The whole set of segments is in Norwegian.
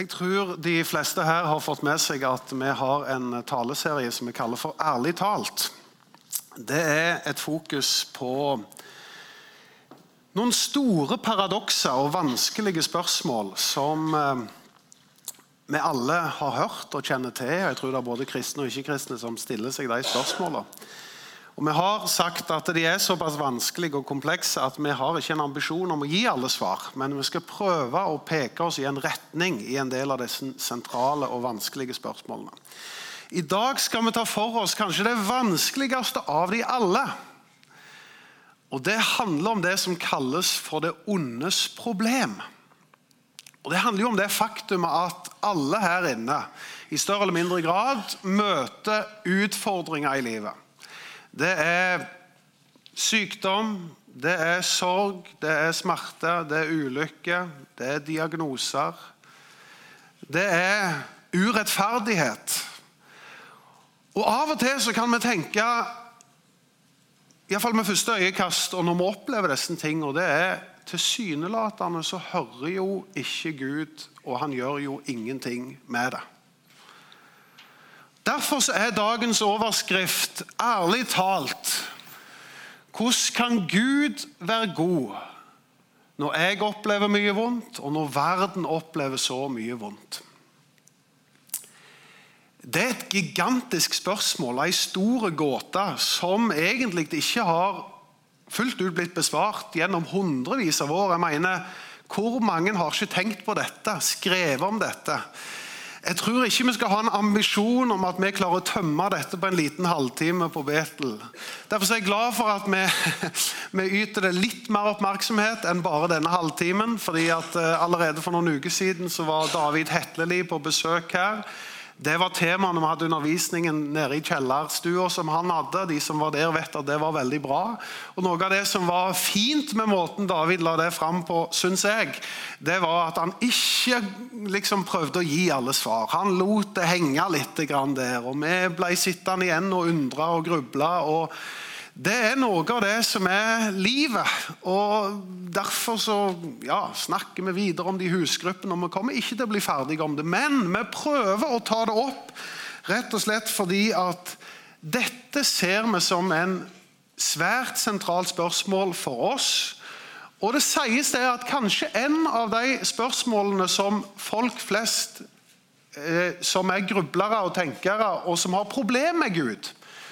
Jeg tror de fleste her har fått med seg at vi har en taleserie som vi kaller for Ærlig talt. Det er et fokus på noen store paradokser og vanskelige spørsmål som eh, vi alle har hørt og kjenner til. Jeg tror det er både kristne og ikke-kristne som stiller seg de spørsmålene. Og Vi har sagt at de er såpass vanskelige og komplekse at vi har ikke en ambisjon om å gi alle svar, men vi skal prøve å peke oss i en retning i en del av disse sentrale og vanskelige spørsmålene. I dag skal vi ta for oss kanskje det vanskeligste av de alle. Og Det handler om det som kalles for det ondes problem. Og Det handler jo om det faktumet at alle her inne i større eller mindre grad møter utfordringer i livet. Det er sykdom, det er sorg, det er smerte, det er ulykke, det er diagnoser. Det er urettferdighet. Og Av og til så kan vi tenke Iallfall med første øyekast og når vi opplever disse tingene, og det er tilsynelatende så hører jo ikke Gud, og han gjør jo ingenting med det. Derfor er dagens overskrift ærlig talt Hvordan kan Gud være god når jeg opplever mye vondt, og når verden opplever så mye vondt? Det er et gigantisk spørsmål, ei stor gåte, som egentlig ikke har fullt ut blitt besvart gjennom hundrevis av år. Jeg mener, Hvor mange har ikke tenkt på dette, skrevet om dette? Jeg tror ikke vi skal ha en ambisjon om at vi klarer å tømme dette på en liten halvtime på Betel. Derfor er jeg glad for at vi, vi yter det litt mer oppmerksomhet enn bare denne halvtimen. fordi at eh, Allerede for noen uker siden så var David Hetleli på besøk her. Det var tema når vi hadde undervisningen nede i kjellerstua som han hadde. De som var der, vet at det var veldig bra. Og Noe av det som var fint med måten David la det fram på, syns jeg, det var at han ikke liksom prøvde å gi alle svar. Han lot det henge litt der. Og vi ble sittende igjen og undre og gruble. og det er noe av det som er livet. og Derfor så, ja, snakker vi videre om de husgruppene. og Vi kommer ikke til å bli ferdige om det, men vi prøver å ta det opp rett og slett fordi at dette ser vi som en svært sentralt spørsmål for oss. Og det sies det at kanskje en av de spørsmålene som folk flest eh, som er grublere og tenkere, og som har problemer med Gud,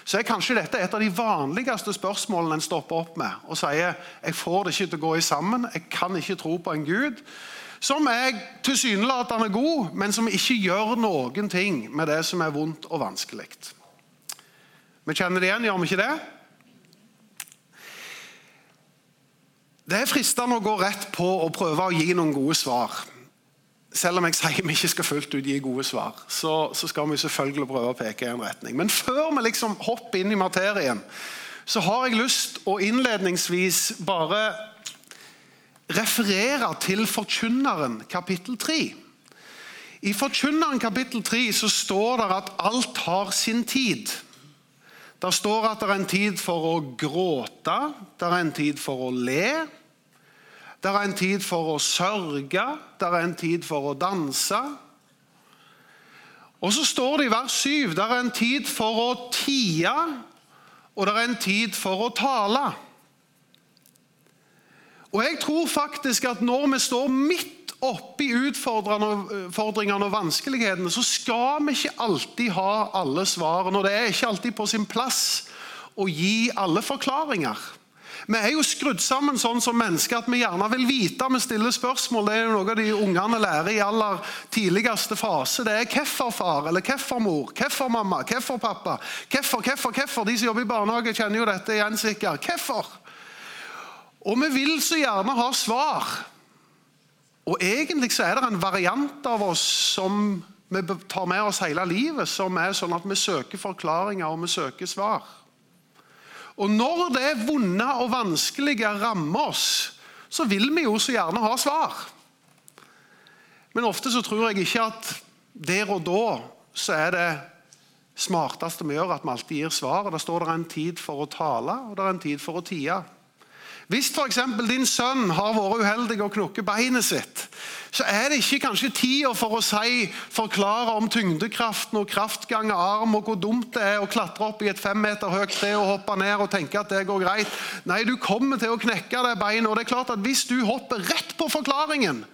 så er kanskje dette et av de vanligste spørsmålene en stopper opp med og sier jeg får det ikke til å gå i sammen, jeg kan ikke tro på en Gud som er tilsynelatende god, men som ikke gjør noen ting med det som er vondt og vanskelig. Vi kjenner det igjen, gjør vi ikke det? Det er fristende å gå rett på og prøve å gi noen gode svar selv om jeg sier vi ikke skal fullt ut gi gode svar, så, så, skal vi selvfølgelig prøve å peke i en retning. Men før vi liksom hopper inn i materien, så har jeg lyst å innledningsvis bare referere til Forkynneren kapittel 3. I Forkynneren kapittel 3 så står det at alt har sin tid. Der står at det er en tid for å gråte, det er en tid for å le. Det er en tid for å sørge, det er en tid for å danse. Og så står det i vers 7 det er en tid for å tie, og det er en tid for å tale. Og jeg tror faktisk at når vi står midt oppi utfordringene og vanskelighetene, så skal vi ikke alltid ha alle svarene. Og det er ikke alltid på sin plass å gi alle forklaringer. Vi er jo skrudd sammen sånn som mennesker at vi gjerne vil vite. Vi stiller spørsmål. Det er jo noe de ungene lærer i aller tidligste fase. Det er hvorfor far, eller hvorfor mor, hvorfor mamma, hvorfor pappa. Hvorfor, hvorfor, hvorfor. De som jobber i barnehage, kjenner jo dette igjen sikkert. Hvorfor? Og vi vil så gjerne ha svar. Og egentlig så er det en variant av oss som vi tar med oss hele livet, som er sånn at vi søker forklaringer og vi søker svar. Og Når det vonde og vanskelige rammer oss, så vil vi jo så gjerne ha svar. Men ofte så tror jeg ikke at der og da så er det smarteste vi gjør, at vi alltid gir svar. og Da står det en tid for å tale, og det er en tid for å tie. Hvis f.eks. din sønn har vært uheldig og knukket beinet sitt, så er det ikke kanskje tida for å si, forklare om tyngdekraften og kraftgang av arm og hvor dumt det er å klatre opp i et fem meter høyt tre og hoppe ned og tenke at det går greit. Nei, du kommer til å knekke det beinet. Og det er klart at hvis du hopper rett på forklaringen,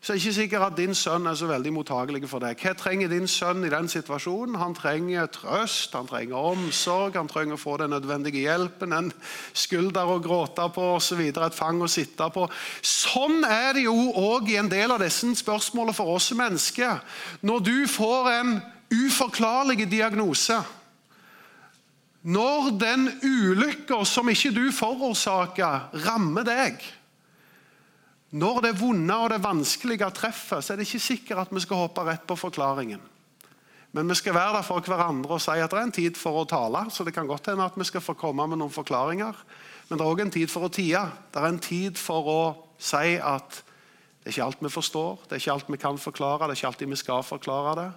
så er det ikke sikkert at din sønn er så veldig mottagelig for deg. Hva trenger din sønn i den situasjonen? Han trenger trøst, han trenger omsorg, han trenger å få den nødvendige hjelpen, en skulder å gråte på osv., et fang å sitte på. Sånn er det jo òg i en del av disse spørsmålene for oss mennesker. Når du får en uforklarlig diagnose, når den ulykka som ikke du forårsaker, rammer deg når det vonde og det vanskelige treffer, så er det ikke sikkert at vi skal hoppe rett på forklaringen. Men vi skal være der for hverandre og si at det er en tid for å tale. Så det kan godt hende at vi skal få komme med noen forklaringer. Men det er òg en tid for å tie. Det er en tid for å si at det er ikke alt vi forstår, det er ikke alt vi kan forklare, det er ikke alltid vi skal forklare det.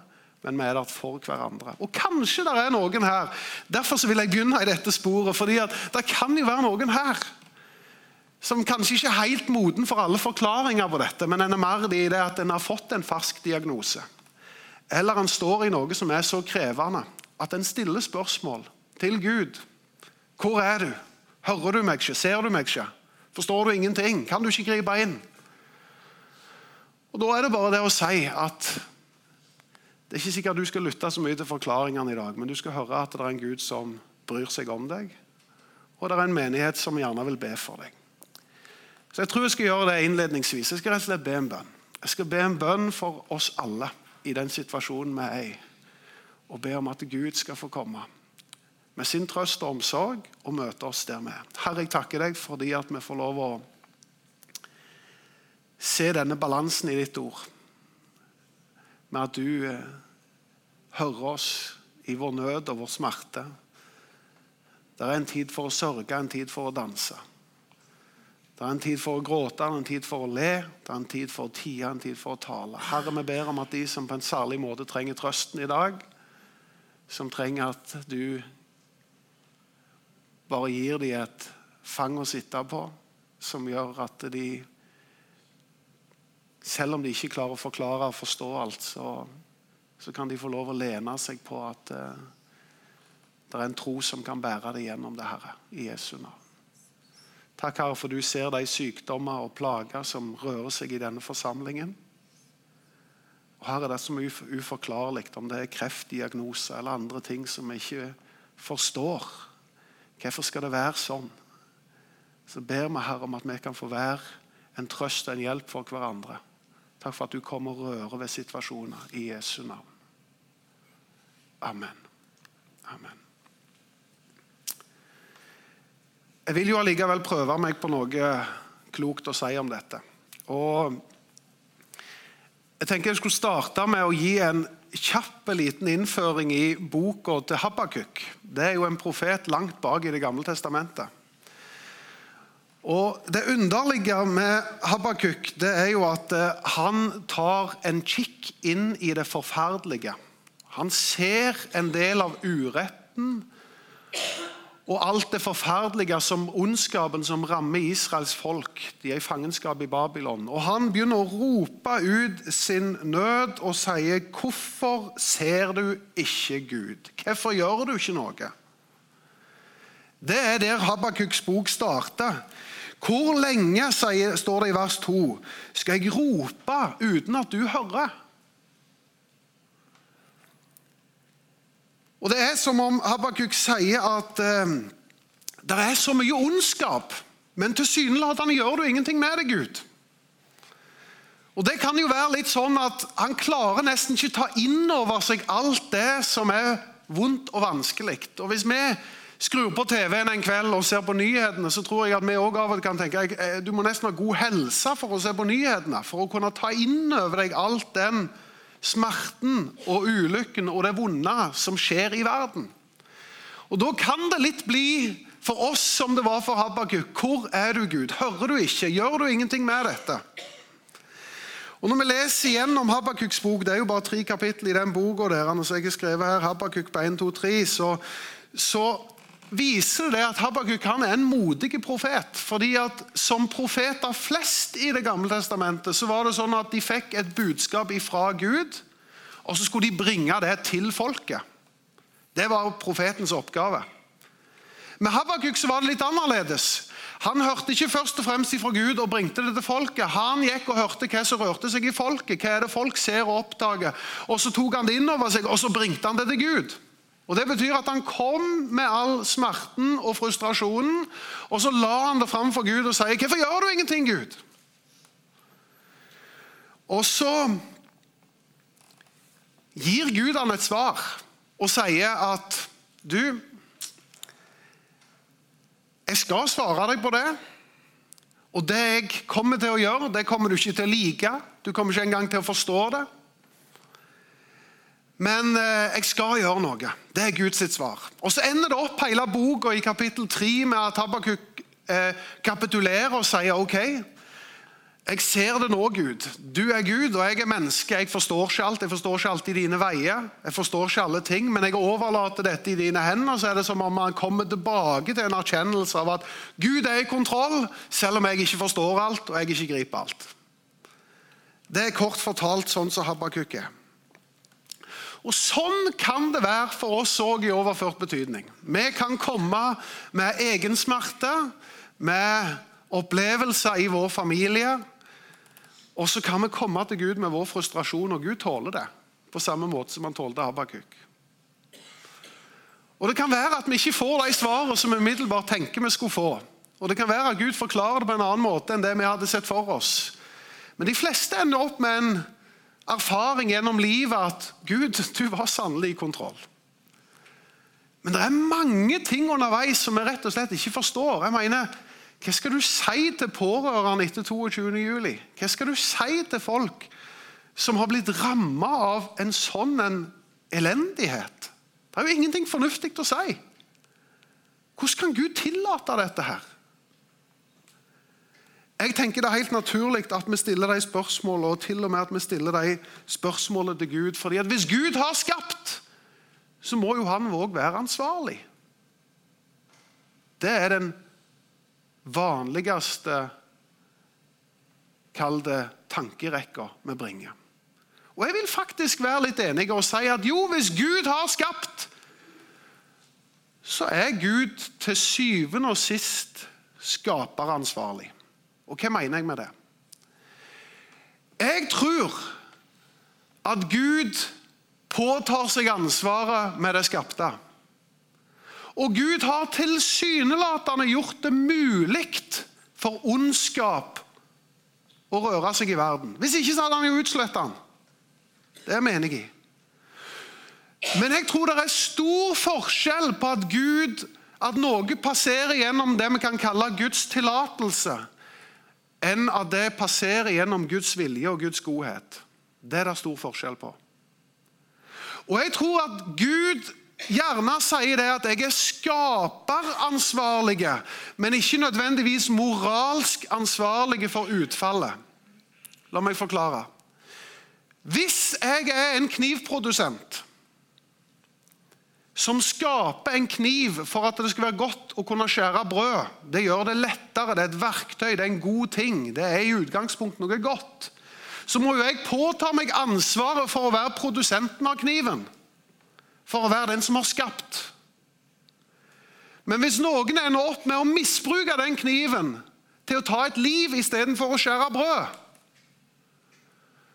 Men vi er der for hverandre. Og kanskje det er noen her Derfor vil jeg begynne i dette sporet. fordi det kan jo være noen her som kanskje ikke er helt moden for alle forklaringer på dette, men en er mer i det at en har fått en fersk diagnose. Eller en står i noe som er så krevende at en stiller spørsmål til Gud. Hvor er du? Hører du meg ikke? Ser du meg ikke? Forstår du ingenting? Kan du ikke gripe inn? Og Da er det bare det å si at det er ikke sikkert du skal lytte så mye til forklaringene i dag, men du skal høre at det er en Gud som bryr seg om deg, og det er en menighet som gjerne vil be for deg. Så Jeg tror jeg skal gjøre det innledningsvis. Jeg skal rett og slett be en bønn. Jeg skal be en bønn for oss alle i den situasjonen vi er i. Og be om at Gud skal få komme med sin trøst og omsorg og møte oss der vi er. Herre, jeg takker deg fordi at vi får lov å se denne balansen i ditt ord. Med at du eh, hører oss i vår nød og vår smerte. Det er en tid for å sørge, en tid for å danse. Det er en tid for å gråte, en tid for å le, det er en tid for å tie, en tid for å tale. Herre, vi ber om at de som på en særlig måte trenger trøsten i dag, som trenger at du bare gir dem et fang å sitte på, som gjør at de Selv om de ikke klarer å forklare og forstå alt, så, så kan de få lov å lene seg på at uh, det er en tro som kan bære det gjennom det, Herre, i Jesu navn. Takk, Herre, for du ser de sykdommer og plager som rører seg i denne forsamlingen. Og Herre, det er så uforklarlig om det er kreftdiagnose eller andre ting som vi ikke forstår. Hvorfor skal det være sånn? Så ber vi Herre om at vi kan få være en trøst og en hjelp for hverandre. Takk for at du kommer og rører ved situasjoner i Jesu navn. Amen. Amen. Jeg vil jo allikevel prøve meg på noe klokt å si om dette. Og jeg tenker jeg skulle starte med å gi en kjapp liten innføring i boka til Habakuk. Det er jo en profet langt bak i Det gamle testamentet. Og Det underlige med Habakuk det er jo at eh, han tar en kikk inn i det forferdelige. Han ser en del av uretten og alt det forferdelige som ondskapen som rammer Israels folk. De er i fangenskap i Babylon. Og Han begynner å rope ut sin nød og sier, 'Hvorfor ser du ikke Gud? Hvorfor gjør du ikke noe?' Det er der Habakuks bok starter. Hvor lenge, står det i vers 2, skal jeg rope uten at du hører? Og Det er som om Habakuk sier at eh, det er så mye ondskap, men tilsynelatende gjør du ingenting med det, Gud. Og Det kan jo være litt sånn at han klarer nesten ikke ta inn over seg alt det som er vondt og vanskelig. Og Hvis vi skrur på TV-en en kveld og ser på nyhetene, så tror jeg at vi også av og til kan tenke at eh, du må nesten ha god helse for å se på nyhetene, for å kunne ta inn over deg alt den smerten og ulykken og det vonde som skjer i verden. Og Da kan det litt bli for oss som det var for Habakuk. Hvor er du, Gud? Hører du ikke? Gjør du ingenting med dette? Og Når vi leser igjennom Habakuks bok, det er jo bare tre kapittel i den boka der, så jeg har skrevet her, Habakuk på 1, 2, 3, så, så viser det at Habakuk han er en modig profet. fordi at Som profeter flest i Det gamle testamentet så var det sånn at de fikk et budskap fra Gud, og så skulle de bringe det til folket. Det var profetens oppgave. Med Habakuk så var det litt annerledes. Han hørte ikke først og fremst fra Gud og bringte det til folket. Han gikk og hørte hva som rørte seg i folket. Hva er det folk ser og oppdager? Og Så tok han det inn over seg og så bringte han det til Gud. Og Det betyr at han kom med all smerten og frustrasjonen, og så la han det fram for Gud og sier 'Hvorfor gjør du ingenting, Gud?' Og så gir Gud han et svar og sier at 'Du, jeg skal svare deg på det.' Og det jeg kommer til å gjøre, det kommer du ikke til å like. Du kommer ikke engang til å forstå det. Men eh, jeg skal gjøre noe. Det er Guds svar. Og Så ender det opp hele boka i kapittel 3 med at Habakuk eh, kapitulerer og sier OK. Jeg ser det nå, Gud. Du er Gud, og jeg er menneske. Jeg forstår ikke alt. Jeg forstår ikke alltid dine veier. Jeg forstår ikke alle ting, men jeg overlater dette i dine hender. Så er det som om man kommer tilbake til en erkjennelse av at Gud er i kontroll, selv om jeg ikke forstår alt og jeg ikke griper alt. Det er kort fortalt sånn som Habakuk er. Og Sånn kan det være for oss òg i overført betydning. Vi kan komme med egen smerte, med opplevelser i vår familie. Og så kan vi komme til Gud med vår frustrasjon, og Gud tåler det. På samme måte som han tålte Habakuk. Og Det kan være at vi ikke får de svarene som vi umiddelbart tenker vi skulle få. Og Det kan være at Gud forklarer det på en annen måte enn det vi hadde sett for oss. Men de fleste ender opp med en erfaring gjennom livet at Gud, du var sannelig i kontroll. Men det er mange ting underveis som vi rett og slett ikke forstår. Jeg mener, Hva skal du si til pårørende etter 22. juli? Hva skal du si til folk som har blitt ramma av en sånn en elendighet? Det er jo ingenting fornuftig å si. Hvordan kan Gud tillate dette her? Jeg tenker Det er helt naturlig at vi stiller de spørsmålene, og til og med at vi stiller de spørsmålene til Gud. fordi at Hvis Gud har skapt, så må jo han òg være ansvarlig. Det er den vanligste Kall det tankerekka vi bringer. Og Jeg vil faktisk være litt enig og si at jo, hvis Gud har skapt, så er Gud til syvende og sist skaperansvarlig. Og hva mener jeg med det? Jeg tror at Gud påtar seg ansvaret med det skapte. Og Gud har tilsynelatende gjort det mulig for ondskap å røre seg i verden. Hvis ikke så hadde han jo utsletta den. Det mener jeg. Men jeg tror det er stor forskjell på at Gud at noe passerer gjennom det vi kan kalle Guds tillatelse, enn at det passerer gjennom Guds vilje og Guds godhet. Det er det stor forskjell på. Og jeg tror at Gud gjerne sier det at jeg er skaperansvarlig, men ikke nødvendigvis moralsk ansvarlig for utfallet. La meg forklare. Hvis jeg er en knivprodusent som skaper en kniv for at det skal være godt å kunne skjære brød. Det gjør det lettere, det er et verktøy, det er en god ting. Det er i utgangspunktet noe godt. Så må jo jeg påta meg ansvaret for å være produsenten av kniven. For å være den som har skapt. Men hvis noen ender opp med å misbruke den kniven til å ta et liv istedenfor å skjære brød,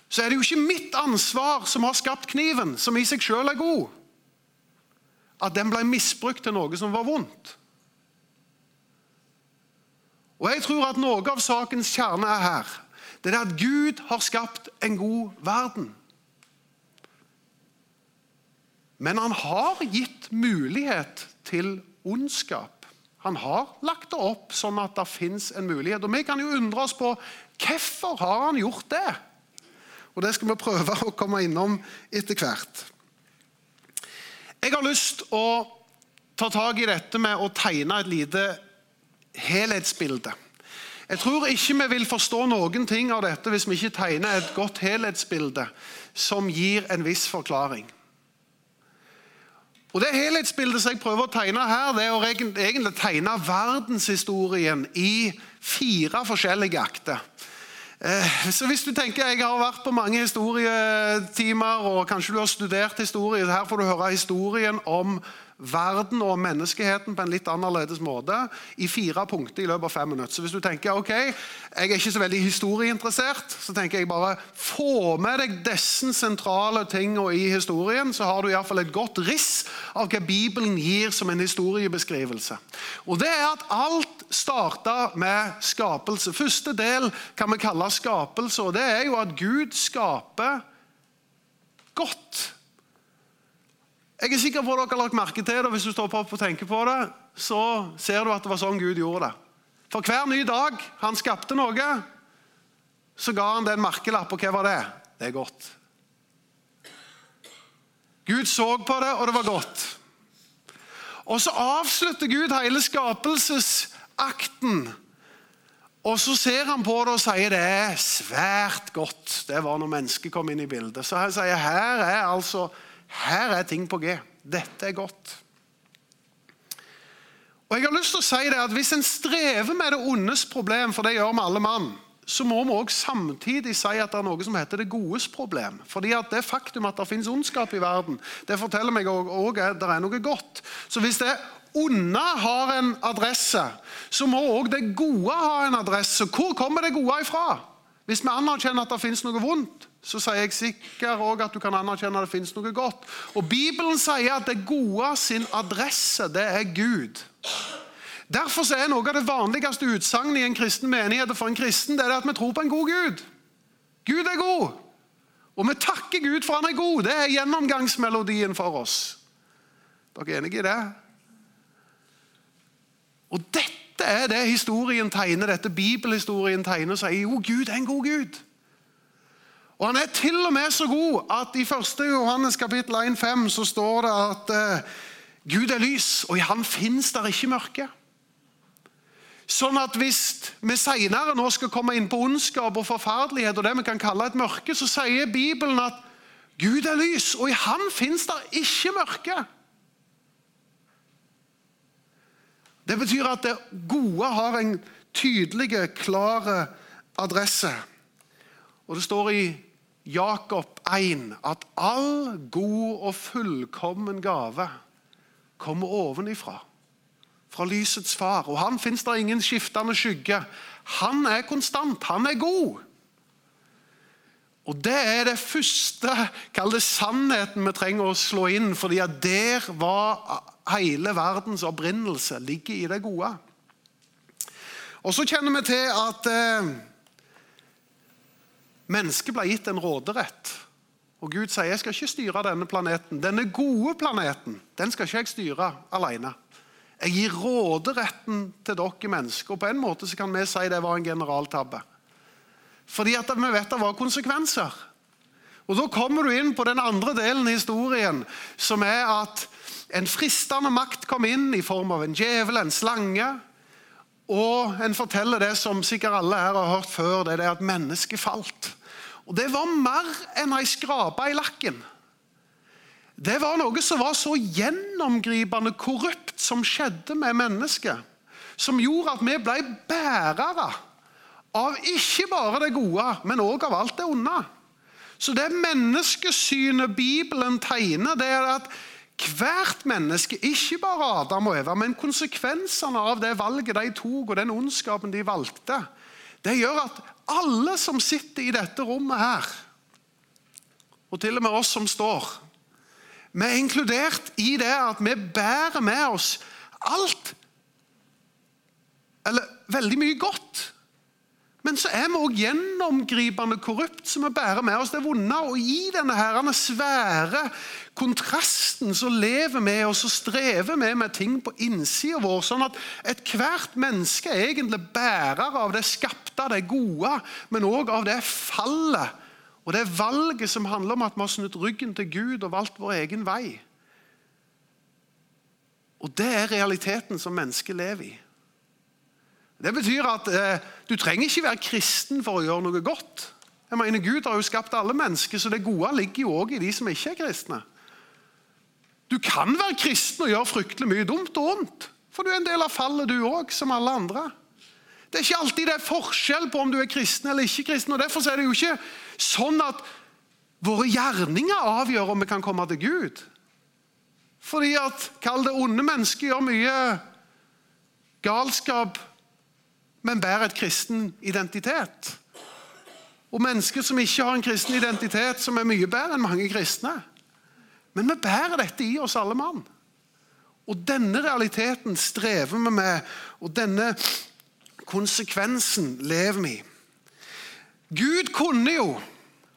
så er det jo ikke mitt ansvar som har skapt kniven, som i seg sjøl er god at den ble misbrukt til noe som var vondt. Og Jeg tror at noe av sakens kjerne er her. Det er at Gud har skapt en god verden. Men han har gitt mulighet til ondskap. Han har lagt det opp sånn at det fins en mulighet. Og Vi kan jo undre oss på hvorfor har han gjort det. Og Det skal vi prøve å komme innom etter hvert. Jeg har lyst å ta tak i dette med å tegne et lite helhetsbilde. Jeg tror ikke vi vil forstå noen ting av dette hvis vi ikke tegner et godt helhetsbilde som gir en viss forklaring. Og Det helhetsbildet som jeg prøver å tegne her, det er å egentlig tegne verdenshistorien i fire forskjellige akter. Eh, så hvis du tenker Jeg har vært på mange historietimer, og kanskje du har studert historie. Her får du høre historien om verden og menneskeheten på en litt annerledes måte i fire punkter i løpet av fem minutter. Så hvis du tenker ok, jeg er ikke så veldig historieinteressert, så tenker jeg bare få med deg disse sentrale tingene i historien, så har du iallfall et godt riss av hva Bibelen gir som en historiebeskrivelse. Og det er at alt starta med skapelse. Første del kan vi kalle skapelse, og det er jo at Gud skaper godt. Jeg er sikker på at dere har lagt merke til det. Hvis du står opp og tenker på det, så ser du at det var sånn Gud gjorde det. For hver ny dag han skapte noe, så ga han det en merkelapp. Og hva var det? Det er godt. Gud så på det, og det var godt. Og så avslutter Gud hele skapelsesakten. Og så ser han på det og sier det er svært godt. Det var når mennesket kom inn i bildet. Så han sier her er altså her er ting på G. Dette er godt. Og jeg har lyst til å si det at Hvis en strever med det ondes problem, for det gjør vi alle mann, så må vi også samtidig si at det er noe som heter det godes problem. Fordi at Det faktum at det finnes ondskap i verden, det forteller meg òg at det er noe godt. Så hvis det onde har en adresse, så må òg det gode ha en adresse. Hvor kommer det gode ifra? Hvis vi anerkjenner at det finnes noe vondt, så sier jeg sikkert også at du kan anerkjenne at det finnes noe godt. Og Bibelen sier at det gode sin adresse, det er Gud. Derfor er noe av det vanligste utsagnet i en kristen menighet for en kristen, det er at vi tror på en god Gud. Gud er god. Og vi takker Gud for han er god. Det er gjennomgangsmelodien for oss. Dere er enige i det? Og dette er det historien tegner, dette bibelhistorien tegner, sier jo, Gud er en god Gud. Og Han er til og med så god at i 1. Johannes kapittel 1,5 så står det at uh, Gud er lys, og i Han fins der ikke mørke. Sånn at Hvis vi senere nå skal komme inn på ondskap og forferdelighet, og det vi kan kalle et mørke, så sier Bibelen at Gud er lys, og i Han fins der ikke mørke. Det betyr at det gode har en tydelig, klar adresse. Og Det står i Jakob 1 at all god og fullkommen gave kommer ovenifra. Fra lysets far. Og han fins det ingen skiftende skygge. Han er konstant. Han er god. Og Det er det første kall det sannheten vi trenger å slå inn, fordi at der var hele verdens opprinnelse ligger i det gode. Og Så kjenner vi til at eh, Mennesket ble gitt en råderett. Og Gud sier jeg skal ikke styre denne planeten. Denne gode planeten den skal ikke jeg styre alene. Jeg gir råderetten til dere mennesker. og På en måte så kan vi si det var en generaltabbe. Fordi at vi vet det var konsekvenser. Og Da kommer du inn på den andre delen i historien, som er at en fristende makt kom inn i form av en djevel, en slange. Og en forteller det som sikkert alle her har hørt før, det er at mennesket falt. Og Det var mer enn ei skrape i lakken. Det var noe som var så gjennomgripende korrupt som skjedde med mennesket, som gjorde at vi ble bærere av ikke bare det gode, men òg av alt det onde. Så det menneskesynet Bibelen tegner, det er at hvert menneske, ikke bare Adam og Eva, men konsekvensene av det valget de tok, og den ondskapen de valgte, det gjør at alle som sitter i dette rommet her, og til og med oss som står, vi er inkludert i det at vi bærer med oss alt, eller veldig mye godt. Men så er vi òg gjennomgripende korrupt, så vi bærer med oss det vonde. Og i denne herrene svære kontrasten så lever vi og så strever vi med ting på innsida vår. Sånn at ethvert menneske er egentlig bærer av det skapte, det gode, men òg av det fallet og det valget som handler om at vi har snudd ryggen til Gud og valgt vår egen vei. Og det er realiteten som mennesket lever i. Det betyr at eh, du trenger ikke være kristen for å gjøre noe godt. Jeg mener, Gud har jo skapt alle mennesker, så det gode ligger jo også i de som ikke er kristne. Du kan være kristen og gjøre fryktelig mye dumt og ondt. For du er en del av fallet, du òg, som alle andre. Det er ikke alltid det er forskjell på om du er kristen eller ikke kristen. og Derfor er det jo ikke sånn at våre gjerninger avgjør om vi kan komme til Gud. Fordi at, kall det onde mennesker, gjør mye galskap, men bærer et kristen identitet. Og mennesker som ikke har en kristen identitet, som er mye bedre enn mange kristne. Men vi bærer dette i oss alle mann. Og denne realiteten strever vi med, og denne konsekvensen lever vi i. Gud kunne jo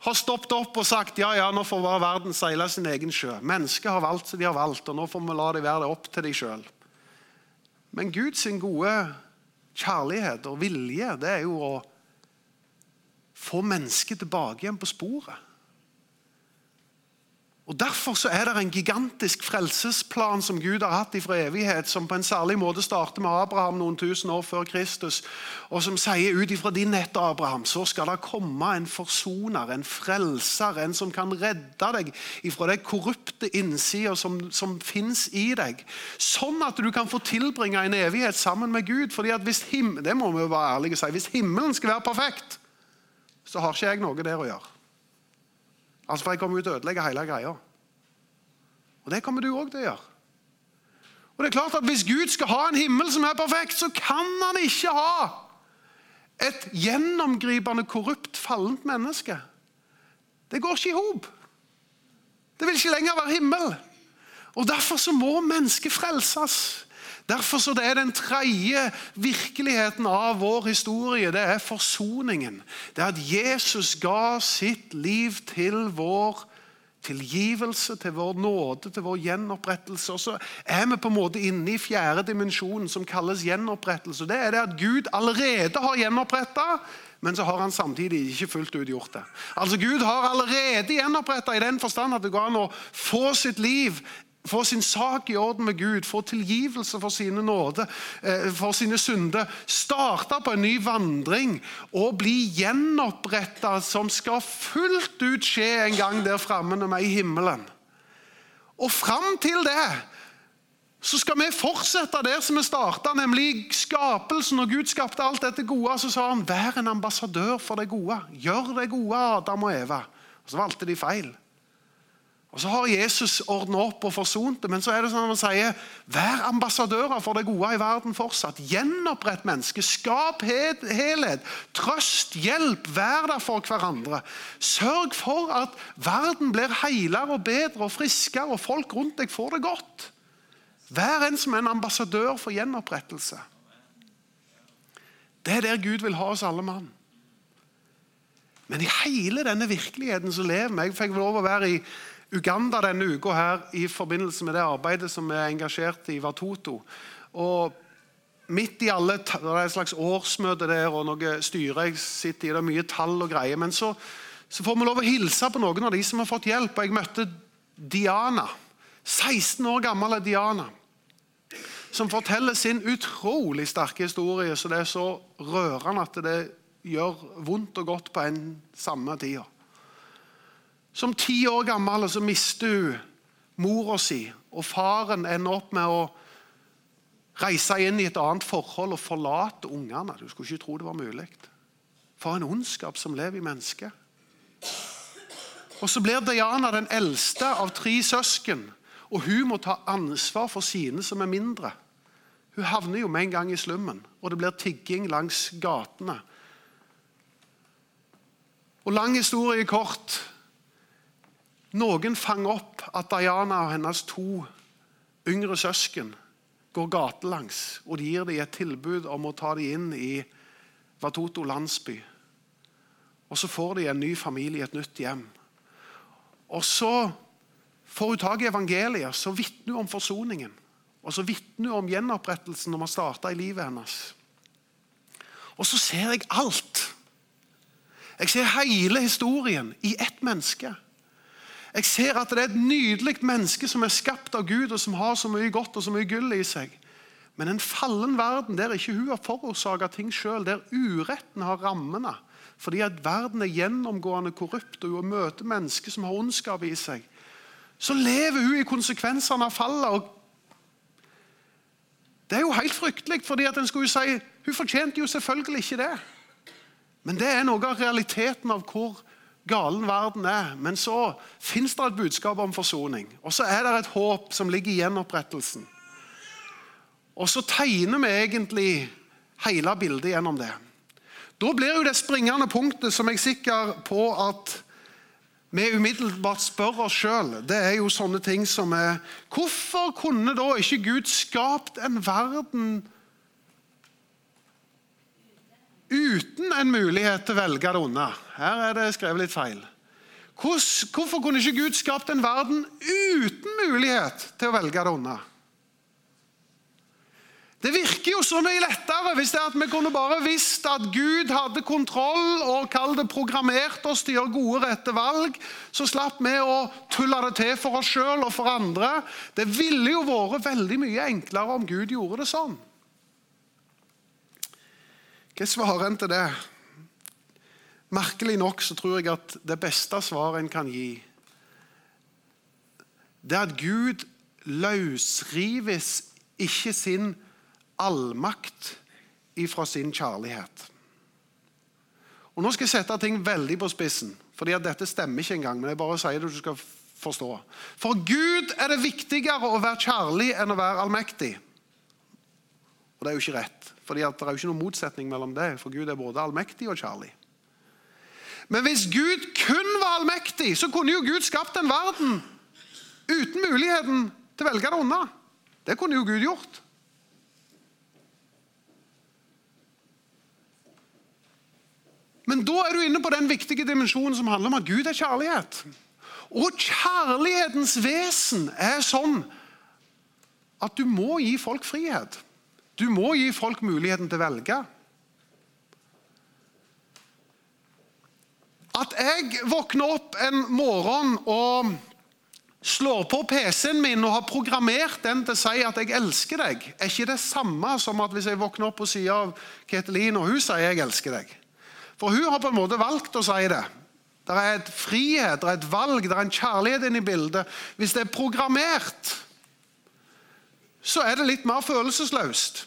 ha stoppet opp og sagt ja, ja, nå får verden seile sin egen sjø. Mennesket har valgt som de har valgt, og nå får vi la det være det opp til dem sjøl. Men Guds gode kjærlighet og vilje det er jo å få mennesket tilbake igjen på sporet. Og Derfor så er det en gigantisk frelsesplan som Gud har hatt fra evighet, som på en særlig måte starter med Abraham noen tusen år før Kristus, og som sier ut ifra din ett, Abraham, så skal det komme en forsoner, en frelser, en som kan redde deg ifra det korrupte innsida som, som fins i deg. Sånn at du kan få tilbringe en evighet sammen med Gud. fordi at hvis him det må vi jo være ærlige og si, hvis himmelen skal være perfekt, så har ikke jeg noe der å gjøre. Altså, For jeg kommer jo til å ødelegge hele greia. Og det kommer du òg til å gjøre. Og det er klart at Hvis Gud skal ha en himmel som er perfekt, så kan han ikke ha et gjennomgripende, korrupt, fallent menneske. Det går ikke i hop. Det vil ikke lenger være himmel. Og Derfor så må mennesket frelses. Derfor så det er Den tredje virkeligheten av vår historie det er forsoningen. Det er at Jesus ga sitt liv til vår tilgivelse, til vår nåde, til vår gjenopprettelse. Og så er vi på en måte inne i fjerde dimensjonen, som kalles gjenopprettelse. Det er det at Gud allerede har gjenoppretta, men så har han samtidig ikke fullt ut gjort det. Altså Gud har allerede gjenoppretta i den forstand at det går an å få sitt liv få sin sak i orden med Gud, få tilgivelse for sine nåde, eh, for sine synder, starte på en ny vandring og bli gjenoppretta, som skal fullt ut skje en gang der framme når vi er i himmelen. Og fram til det så skal vi fortsette der som vi starta, nemlig skapelsen. Når Gud skapte alt dette gode, så sa han 'vær en ambassadør for det gode'. Gjør det gode, Adam og Eva. Og Så valgte de feil. Og Så har Jesus ordna opp og forsont det, men så er det sånn at man sier vær ambassadører for det gode i verden fortsatt. Gjenopprett mennesket. Skap helhet. Trøst, hjelp. Vær der for hverandre. Sørg for at verden blir heilere og bedre og friskere, og folk rundt deg får det godt. Vær en som er en ambassadør for gjenopprettelse. Det er der Gud vil ha oss alle mann. Men i hele denne virkeligheten som lever vi. Jeg fikk lov å være i Uganda denne uka her i forbindelse med det arbeidet som er engasjert i Watoto. Og midt i alle, Det er et slags årsmøte der og noe styre jeg sitter i. Det er mye tall og greier. Men så, så, får vi lov å hilse på noen av de som har fått hjelp. og Jeg møtte Diana. 16 år gammel er Diana. Som forteller sin utrolig sterke historie. Så det er så rørende at det gjør vondt og godt på en samme tida. Som ti år gammel så mister hun mora si, og faren ender opp med å reise inn i et annet forhold og forlate ungene. Du skulle ikke tro det var mulig. For en ondskap som lever i mennesket. Og Så blir Diana den eldste av tre søsken, og hun må ta ansvar for sine som er mindre. Hun havner jo med en gang i slummen, og det blir tigging langs gatene. Og Lang historie kort noen fanger opp at Diana og hennes to yngre søsken går gatelangs, og de gir dem et tilbud om å ta dem inn i Watoto landsby. Og Så får de en ny familie, et nytt hjem. Og Så får hun tak i evangeliet, så vitner hun om forsoningen. Og så vitner hun om gjenopprettelsen når man starta i livet hennes. Og så ser jeg alt. Jeg ser hele historien i ett menneske. Jeg ser at det er et nydelig menneske som er skapt av Gud, og som har så mye godt og så mye gull i seg. Men en fallen verden der ikke hun har forårsaka ting sjøl, der uretten har rammene. Fordi at verden er gjennomgående korrupt, og hun møter mennesker som har ondskap i seg. så lever hun i konsekvensene av fallet. og Det er jo helt fryktelig, fordi at en skulle si hun fortjente jo selvfølgelig ikke det. Men det er noe av realiteten av hvor galen verden er. Men så fins det et budskap om forsoning. Og så er det et håp som ligger i gjenopprettelsen. Og så tegner vi egentlig hele bildet gjennom det. Da blir jo det springende punktet som jeg er sikker på at vi umiddelbart spør oss sjøl, det er jo sånne ting som er Hvorfor kunne da ikke Gud skapt en verden uten en mulighet til å velge det onde? Her er det skrevet litt feil. Hvorfor kunne ikke Gud skapt en verden uten mulighet til å velge det onde? Det virker jo så mye lettere hvis det at vi kunne bare visst at Gud hadde kontroll og kall det programmert oss til å gjøre gode, rette valg. Så slapp vi å tulle det til for oss sjøl og for andre. Det ville jo vært veldig mye enklere om Gud gjorde det sånn. Hva svarer en til det? Merkelig nok så tror jeg at det beste svaret en kan gi, det er at Gud løsrives ikke sin allmakt ifra sin kjærlighet. Og Nå skal jeg sette ting veldig på spissen, fordi at dette stemmer ikke engang. men jeg bare sier det du skal forstå. For Gud er det viktigere å være kjærlig enn å være allmektig. Og det er jo ikke rett, for det er jo ikke noen motsetning mellom det. For Gud er både allmektig og kjærlig. Men hvis Gud kun var allmektig, så kunne jo Gud skapt en verden uten muligheten til å velge det unna. Det kunne jo Gud gjort. Men da er du inne på den viktige dimensjonen som handler om at Gud er kjærlighet. Og kjærlighetens vesen er sånn at du må gi folk frihet. Du må gi folk muligheten til å velge. At jeg våkner opp en morgen og slår på PC-en min og har programmert den til å si at jeg elsker deg, er ikke det samme som at hvis jeg våkner opp på sida av Ketelin og hun sier jeg elsker deg. For hun har på en måte valgt å si det. Det er et frihet, det er et valg, det er en kjærlighet inne i bildet. Hvis det er programmert, så er det litt mer følelsesløst.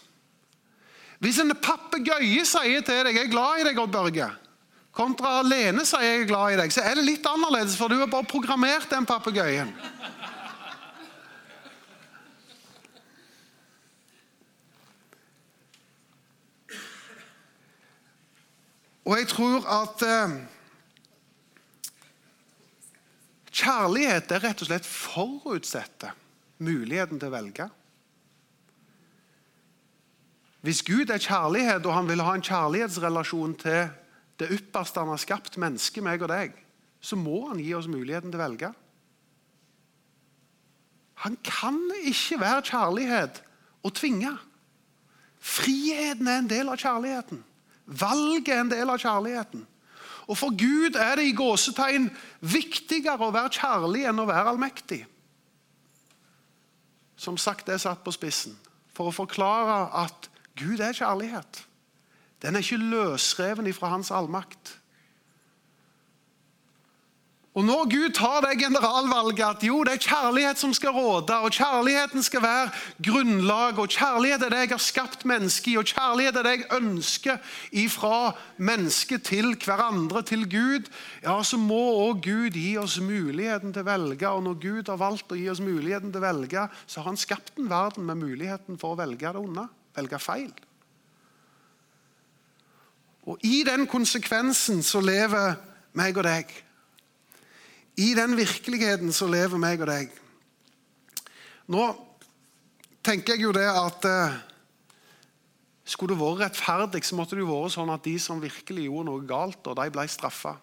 Hvis en papegøye sier til deg 'jeg er glad i deg', Odd Børge, kontra Lene sier 'jeg er glad i deg', så er det litt annerledes, for du har bare programmert den papegøyen. Og jeg tror at eh, kjærlighet er rett og slett forutsetter muligheten til å velge. Hvis Gud er kjærlighet, og han vil ha en kjærlighetsrelasjon til det ypperste han har skapt, mennesket, meg og deg, så må han gi oss muligheten til å velge. Han kan ikke være kjærlighet og tvinge. Friheten er en del av kjærligheten. Valget er en del av kjærligheten. Og For Gud er det i gåsetegn viktigere å være kjærlig enn å være allmektig. Som sagt, det er satt på spissen for å forklare at Gud er kjærlighet. Den er ikke løsreven ifra hans allmakt. Og Når Gud tar det generalvalget at jo, det er kjærlighet som skal råde, og kjærligheten skal være grunnlag, og kjærlighet er det jeg har skapt mennesket i, og kjærlighet er det jeg ønsker ifra mennesket til hverandre, til Gud, ja, så må òg Gud gi oss muligheten til å velge. Og når Gud har valgt å gi oss muligheten til å velge, så har han skapt en verden med muligheten for å velge det onde, velge feil. Og i den konsekvensen så lever meg og deg. I den virkeligheten så lever meg og deg. Nå tenker jeg jo det at eh, skulle du vært rettferdig, så måtte det jo vært sånn at de som virkelig gjorde noe galt, og de ble straffa.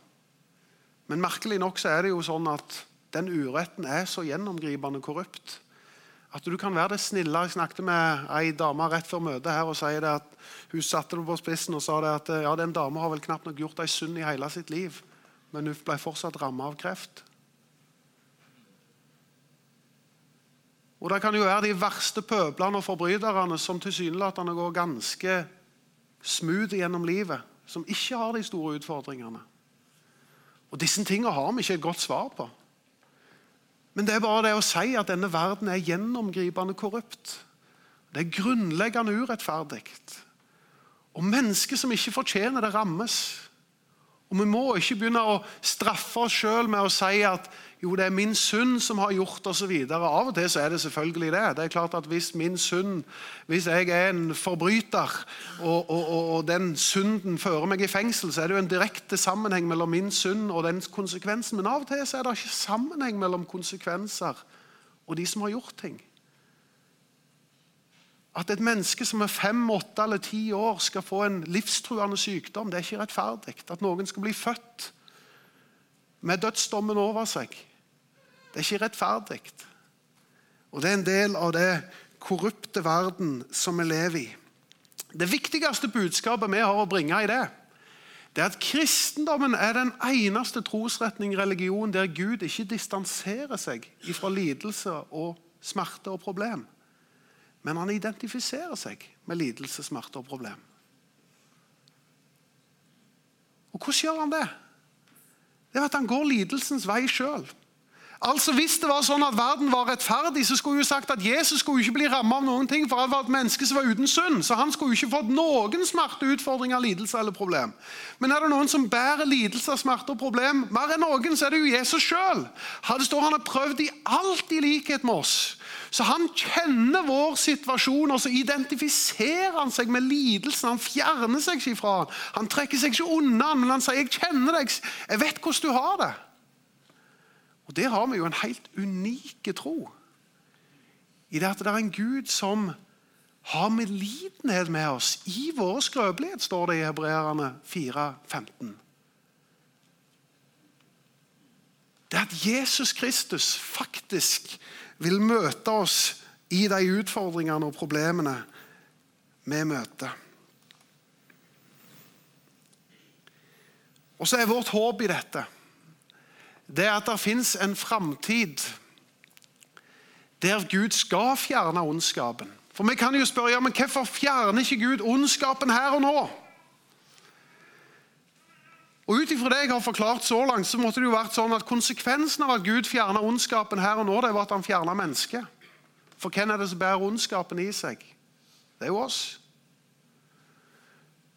Men merkelig nok så er det jo sånn at den uretten er så gjennomgripende korrupt at du kan være det snille. Jeg snakket med ei dame rett før møtet her og sier det at hun satte det på spissen og sa det at ja, den dama har vel knapt nok gjort ei synd i hele sitt liv men hun ble fortsatt rammet av kreft. Og Det kan jo være de verste pøblene og forbryterne som tilsynelatende går ganske smooth gjennom livet, som ikke har de store utfordringene. Og Disse tingene har vi ikke et godt svar på. Men det er bare det å si at denne verden er gjennomgripende korrupt. Det er grunnleggende urettferdig. Og mennesker som ikke fortjener det, rammes. Og Vi må ikke begynne å straffe oss sjøl med å si at jo, det er min synd som har gjort osv. Av og til så er det selvfølgelig det. Det er klart at Hvis min synd, hvis jeg er en forbryter, og, og, og, og den synden fører meg i fengsel, så er det jo en direkte sammenheng mellom min synd og den konsekvensen. Men av og til så er det ikke sammenheng mellom konsekvenser og de som har gjort ting. At et menneske som er fem, åtte eller ti år skal få en livstruende sykdom, det er ikke rettferdig. At noen skal bli født med dødsdommen over seg, det er ikke rettferdig. Og det er en del av det korrupte verden som vi lever i. Det viktigste budskapet vi har å bringe i det, det er at kristendommen er den eneste trosretning religion der Gud ikke distanserer seg fra lidelse og smerte og problem. Men han identifiserer seg med lidelse, smerte og problem. Og hvordan gjør han det? Det er at han går lidelsens vei sjøl. Altså Hvis det var sånn at verden var rettferdig, så skulle jo sagt at Jesus skulle ikke bli rammet av noen ting, for han var et menneske som var uten synd. Så han skulle ikke fått noen smerte, utfordringer, lidelse eller problem. Men er det noen som bærer lidelse, smerte og problem mer enn noen, så er det jo Jesus sjøl. Han har prøvd i alt i likhet med oss. Så han kjenner vår situasjon, og så identifiserer han seg med lidelsen. Han fjerner seg ikke fra den. Han trekker seg ikke unna, men han sier 'jeg kjenner deg, jeg vet hvordan du har det'. Og Der har vi jo en helt unik tro. I det at det er en Gud som har medlidenhet med oss i vår skrøpelighet, står det i Hebreerne 4,15. Det at Jesus Kristus faktisk vil møte oss i de utfordringene og problemene vi møter. Og så er vårt håp i dette det er at det fins en framtid der Gud skal fjerne ondskapen. For Vi kan jo spørre ja, men hvorfor fjerner ikke Gud ondskapen her og nå? Og Ut ifra det jeg har forklart så langt, så måtte det jo vært sånn at konsekvensen av at Gud fjerner ondskapen her og nå, det var at han fjerna mennesket. For hvem er det som bærer ondskapen i seg? Det er jo oss.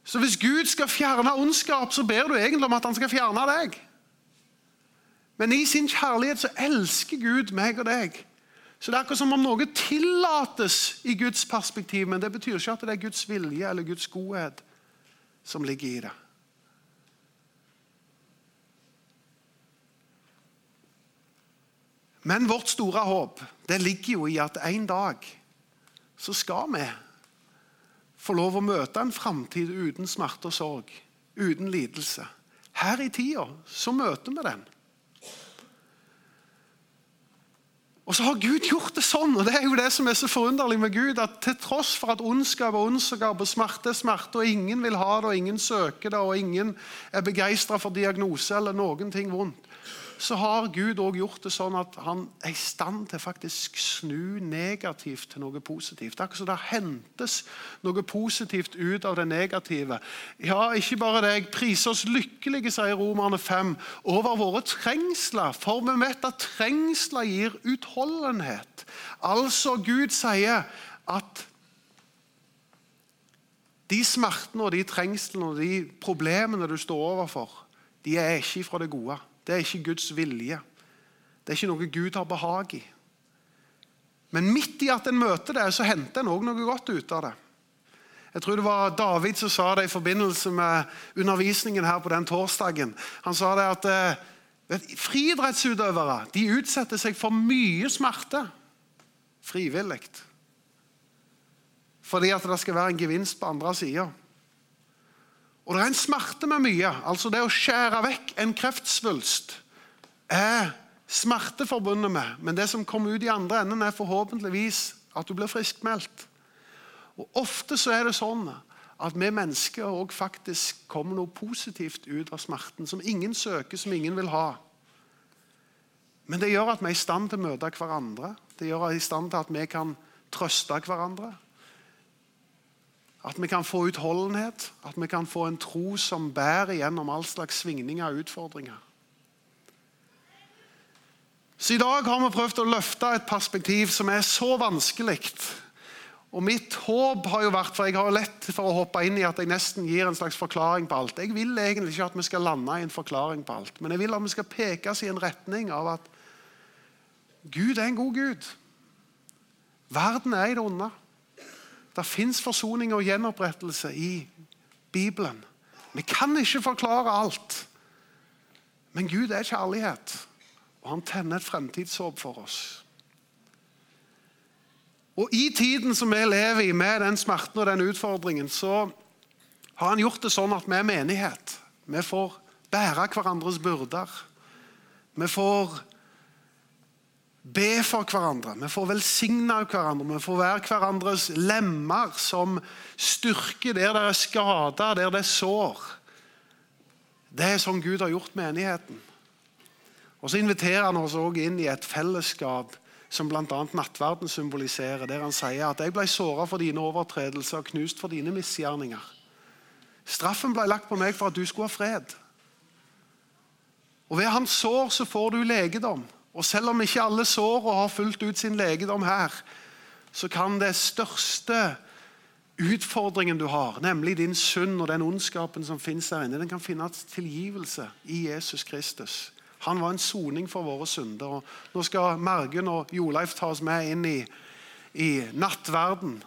Så hvis Gud skal fjerne ondskap, så ber du egentlig om at han skal fjerne deg. Men i sin kjærlighet så elsker Gud meg og deg. Så Det er akkurat som om noe tillates i Guds perspektiv, men det betyr ikke at det er Guds vilje eller Guds godhet som ligger i det. Men vårt store håp det ligger jo i at en dag så skal vi få lov å møte en framtid uten smerte og sorg, uten lidelse. Her i tida så møter vi den. Og så har Gud gjort det sånn, og det er jo det som er så forunderlig med Gud, at til tross for at ondskap og ondskap og smerte er smerte, og ingen vil ha det, og ingen søker det, og ingen er begeistra for diagnose eller noen ting vondt, så har Gud også gjort det sånn at han er i stand til faktisk snu negativt til noe positivt. Akkurat som det hentes noe positivt ut av det negative. Ja, ikke bare det. Jeg priser oss lykkelige, sier Romerne 5, over våre trengsler. For vi vet at trengsler gir utholdenhet. Altså, Gud sier at de smertene og de trengslene og de problemene du står overfor, de er ikke fra det gode. Det er ikke Guds vilje. Det er ikke noe Gud har behag i. Men midt i at en møter det, så henter en òg noe godt ut av det. Jeg tror det var David som sa det i forbindelse med undervisningen her på den torsdagen. Han sa det at eh, friidrettsutøvere de utsetter seg for mye smerte frivillig. Fordi at det skal være en gevinst på andre sida. Og det er en smerte med mye. Altså Det å skjære vekk en kreftsvulst er smerte forbundet med. Men det som kommer ut i andre enden, er forhåpentligvis at du blir friskmeldt. Og Ofte så er det sånn at vi mennesker òg faktisk kommer noe positivt ut av smerten, som ingen søker, som ingen vil ha. Men det gjør at vi er i stand til å møte hverandre. Det gjør at vi er i stand til at vi kan trøste hverandre. At vi kan få utholdenhet, at vi kan få en tro som bærer gjennom all slags svingninger og utfordringer. Så I dag har vi prøvd å løfte et perspektiv som er så vanskelig. Og Mitt håp har jo vært, for jeg har lett for å hoppe inn i at jeg nesten gir en slags forklaring på alt. Jeg vil egentlig ikke at vi skal lande i en forklaring på alt, men jeg vil at vi skal pekes i en retning av at Gud er en god Gud. Verden er i det onde. Det fins forsoning og gjenopprettelse i Bibelen. Vi kan ikke forklare alt. Men Gud er kjærlighet, og han tenner et fremtidshåp for oss. Og I tiden som vi lever i, med den smerten og den utfordringen, så har han gjort det sånn at vi er menighet. Vi får bære hverandres byrder. Vi får be for hverandre, vi får velsigne hverandre, vi får være hverandres lemmer som styrker der det er skader, der det er sår. Det er sånn Gud har gjort menigheten. Og Så inviterer han oss også inn i et fellesskap som bl.a. nattverden symboliserer, der han sier at 'jeg ble såra for dine overtredelser og knust for dine misgjerninger'. Straffen ble lagt på meg for at du skulle ha fred. Og Ved hans sår så får du legedom. Og selv om ikke alle sårene har fulgt ut sin legedom her, så kan det største utfordringen du har, nemlig din synd og den ondskapen som finnes der inne, den kan finne tilgivelse i Jesus Kristus. Han var en soning for våre synder. og Nå skal Mergen og Joleif ta oss med inn i, i nattverden.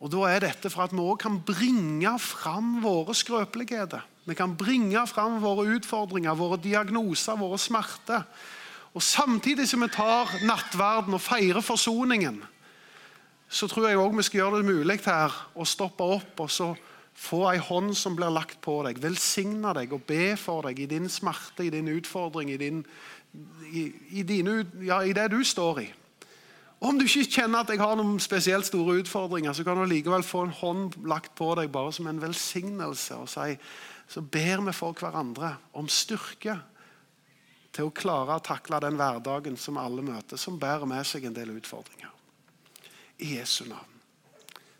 Og Da er dette for at vi òg kan bringe fram våre skrøpeligheter. Vi kan bringe fram våre utfordringer, våre diagnoser, våre smerter. Og Samtidig som vi tar nattverden og feirer forsoningen, så tror jeg også vi skal gjøre det mulig her å stoppe opp og så få ei hånd som blir lagt på deg, velsigne deg og be for deg i din smerte, i din utfordring, i, din, i, i, dine, ja, i det du står i. Om du ikke kjenner at jeg har noen spesielt store utfordringer, så kan du likevel få en hånd lagt på deg bare som en velsignelse. og si, Så ber vi for hverandre om styrke til å klare å takle den hverdagen som alle møter, som bærer med seg en del utfordringer. I Jesu navn.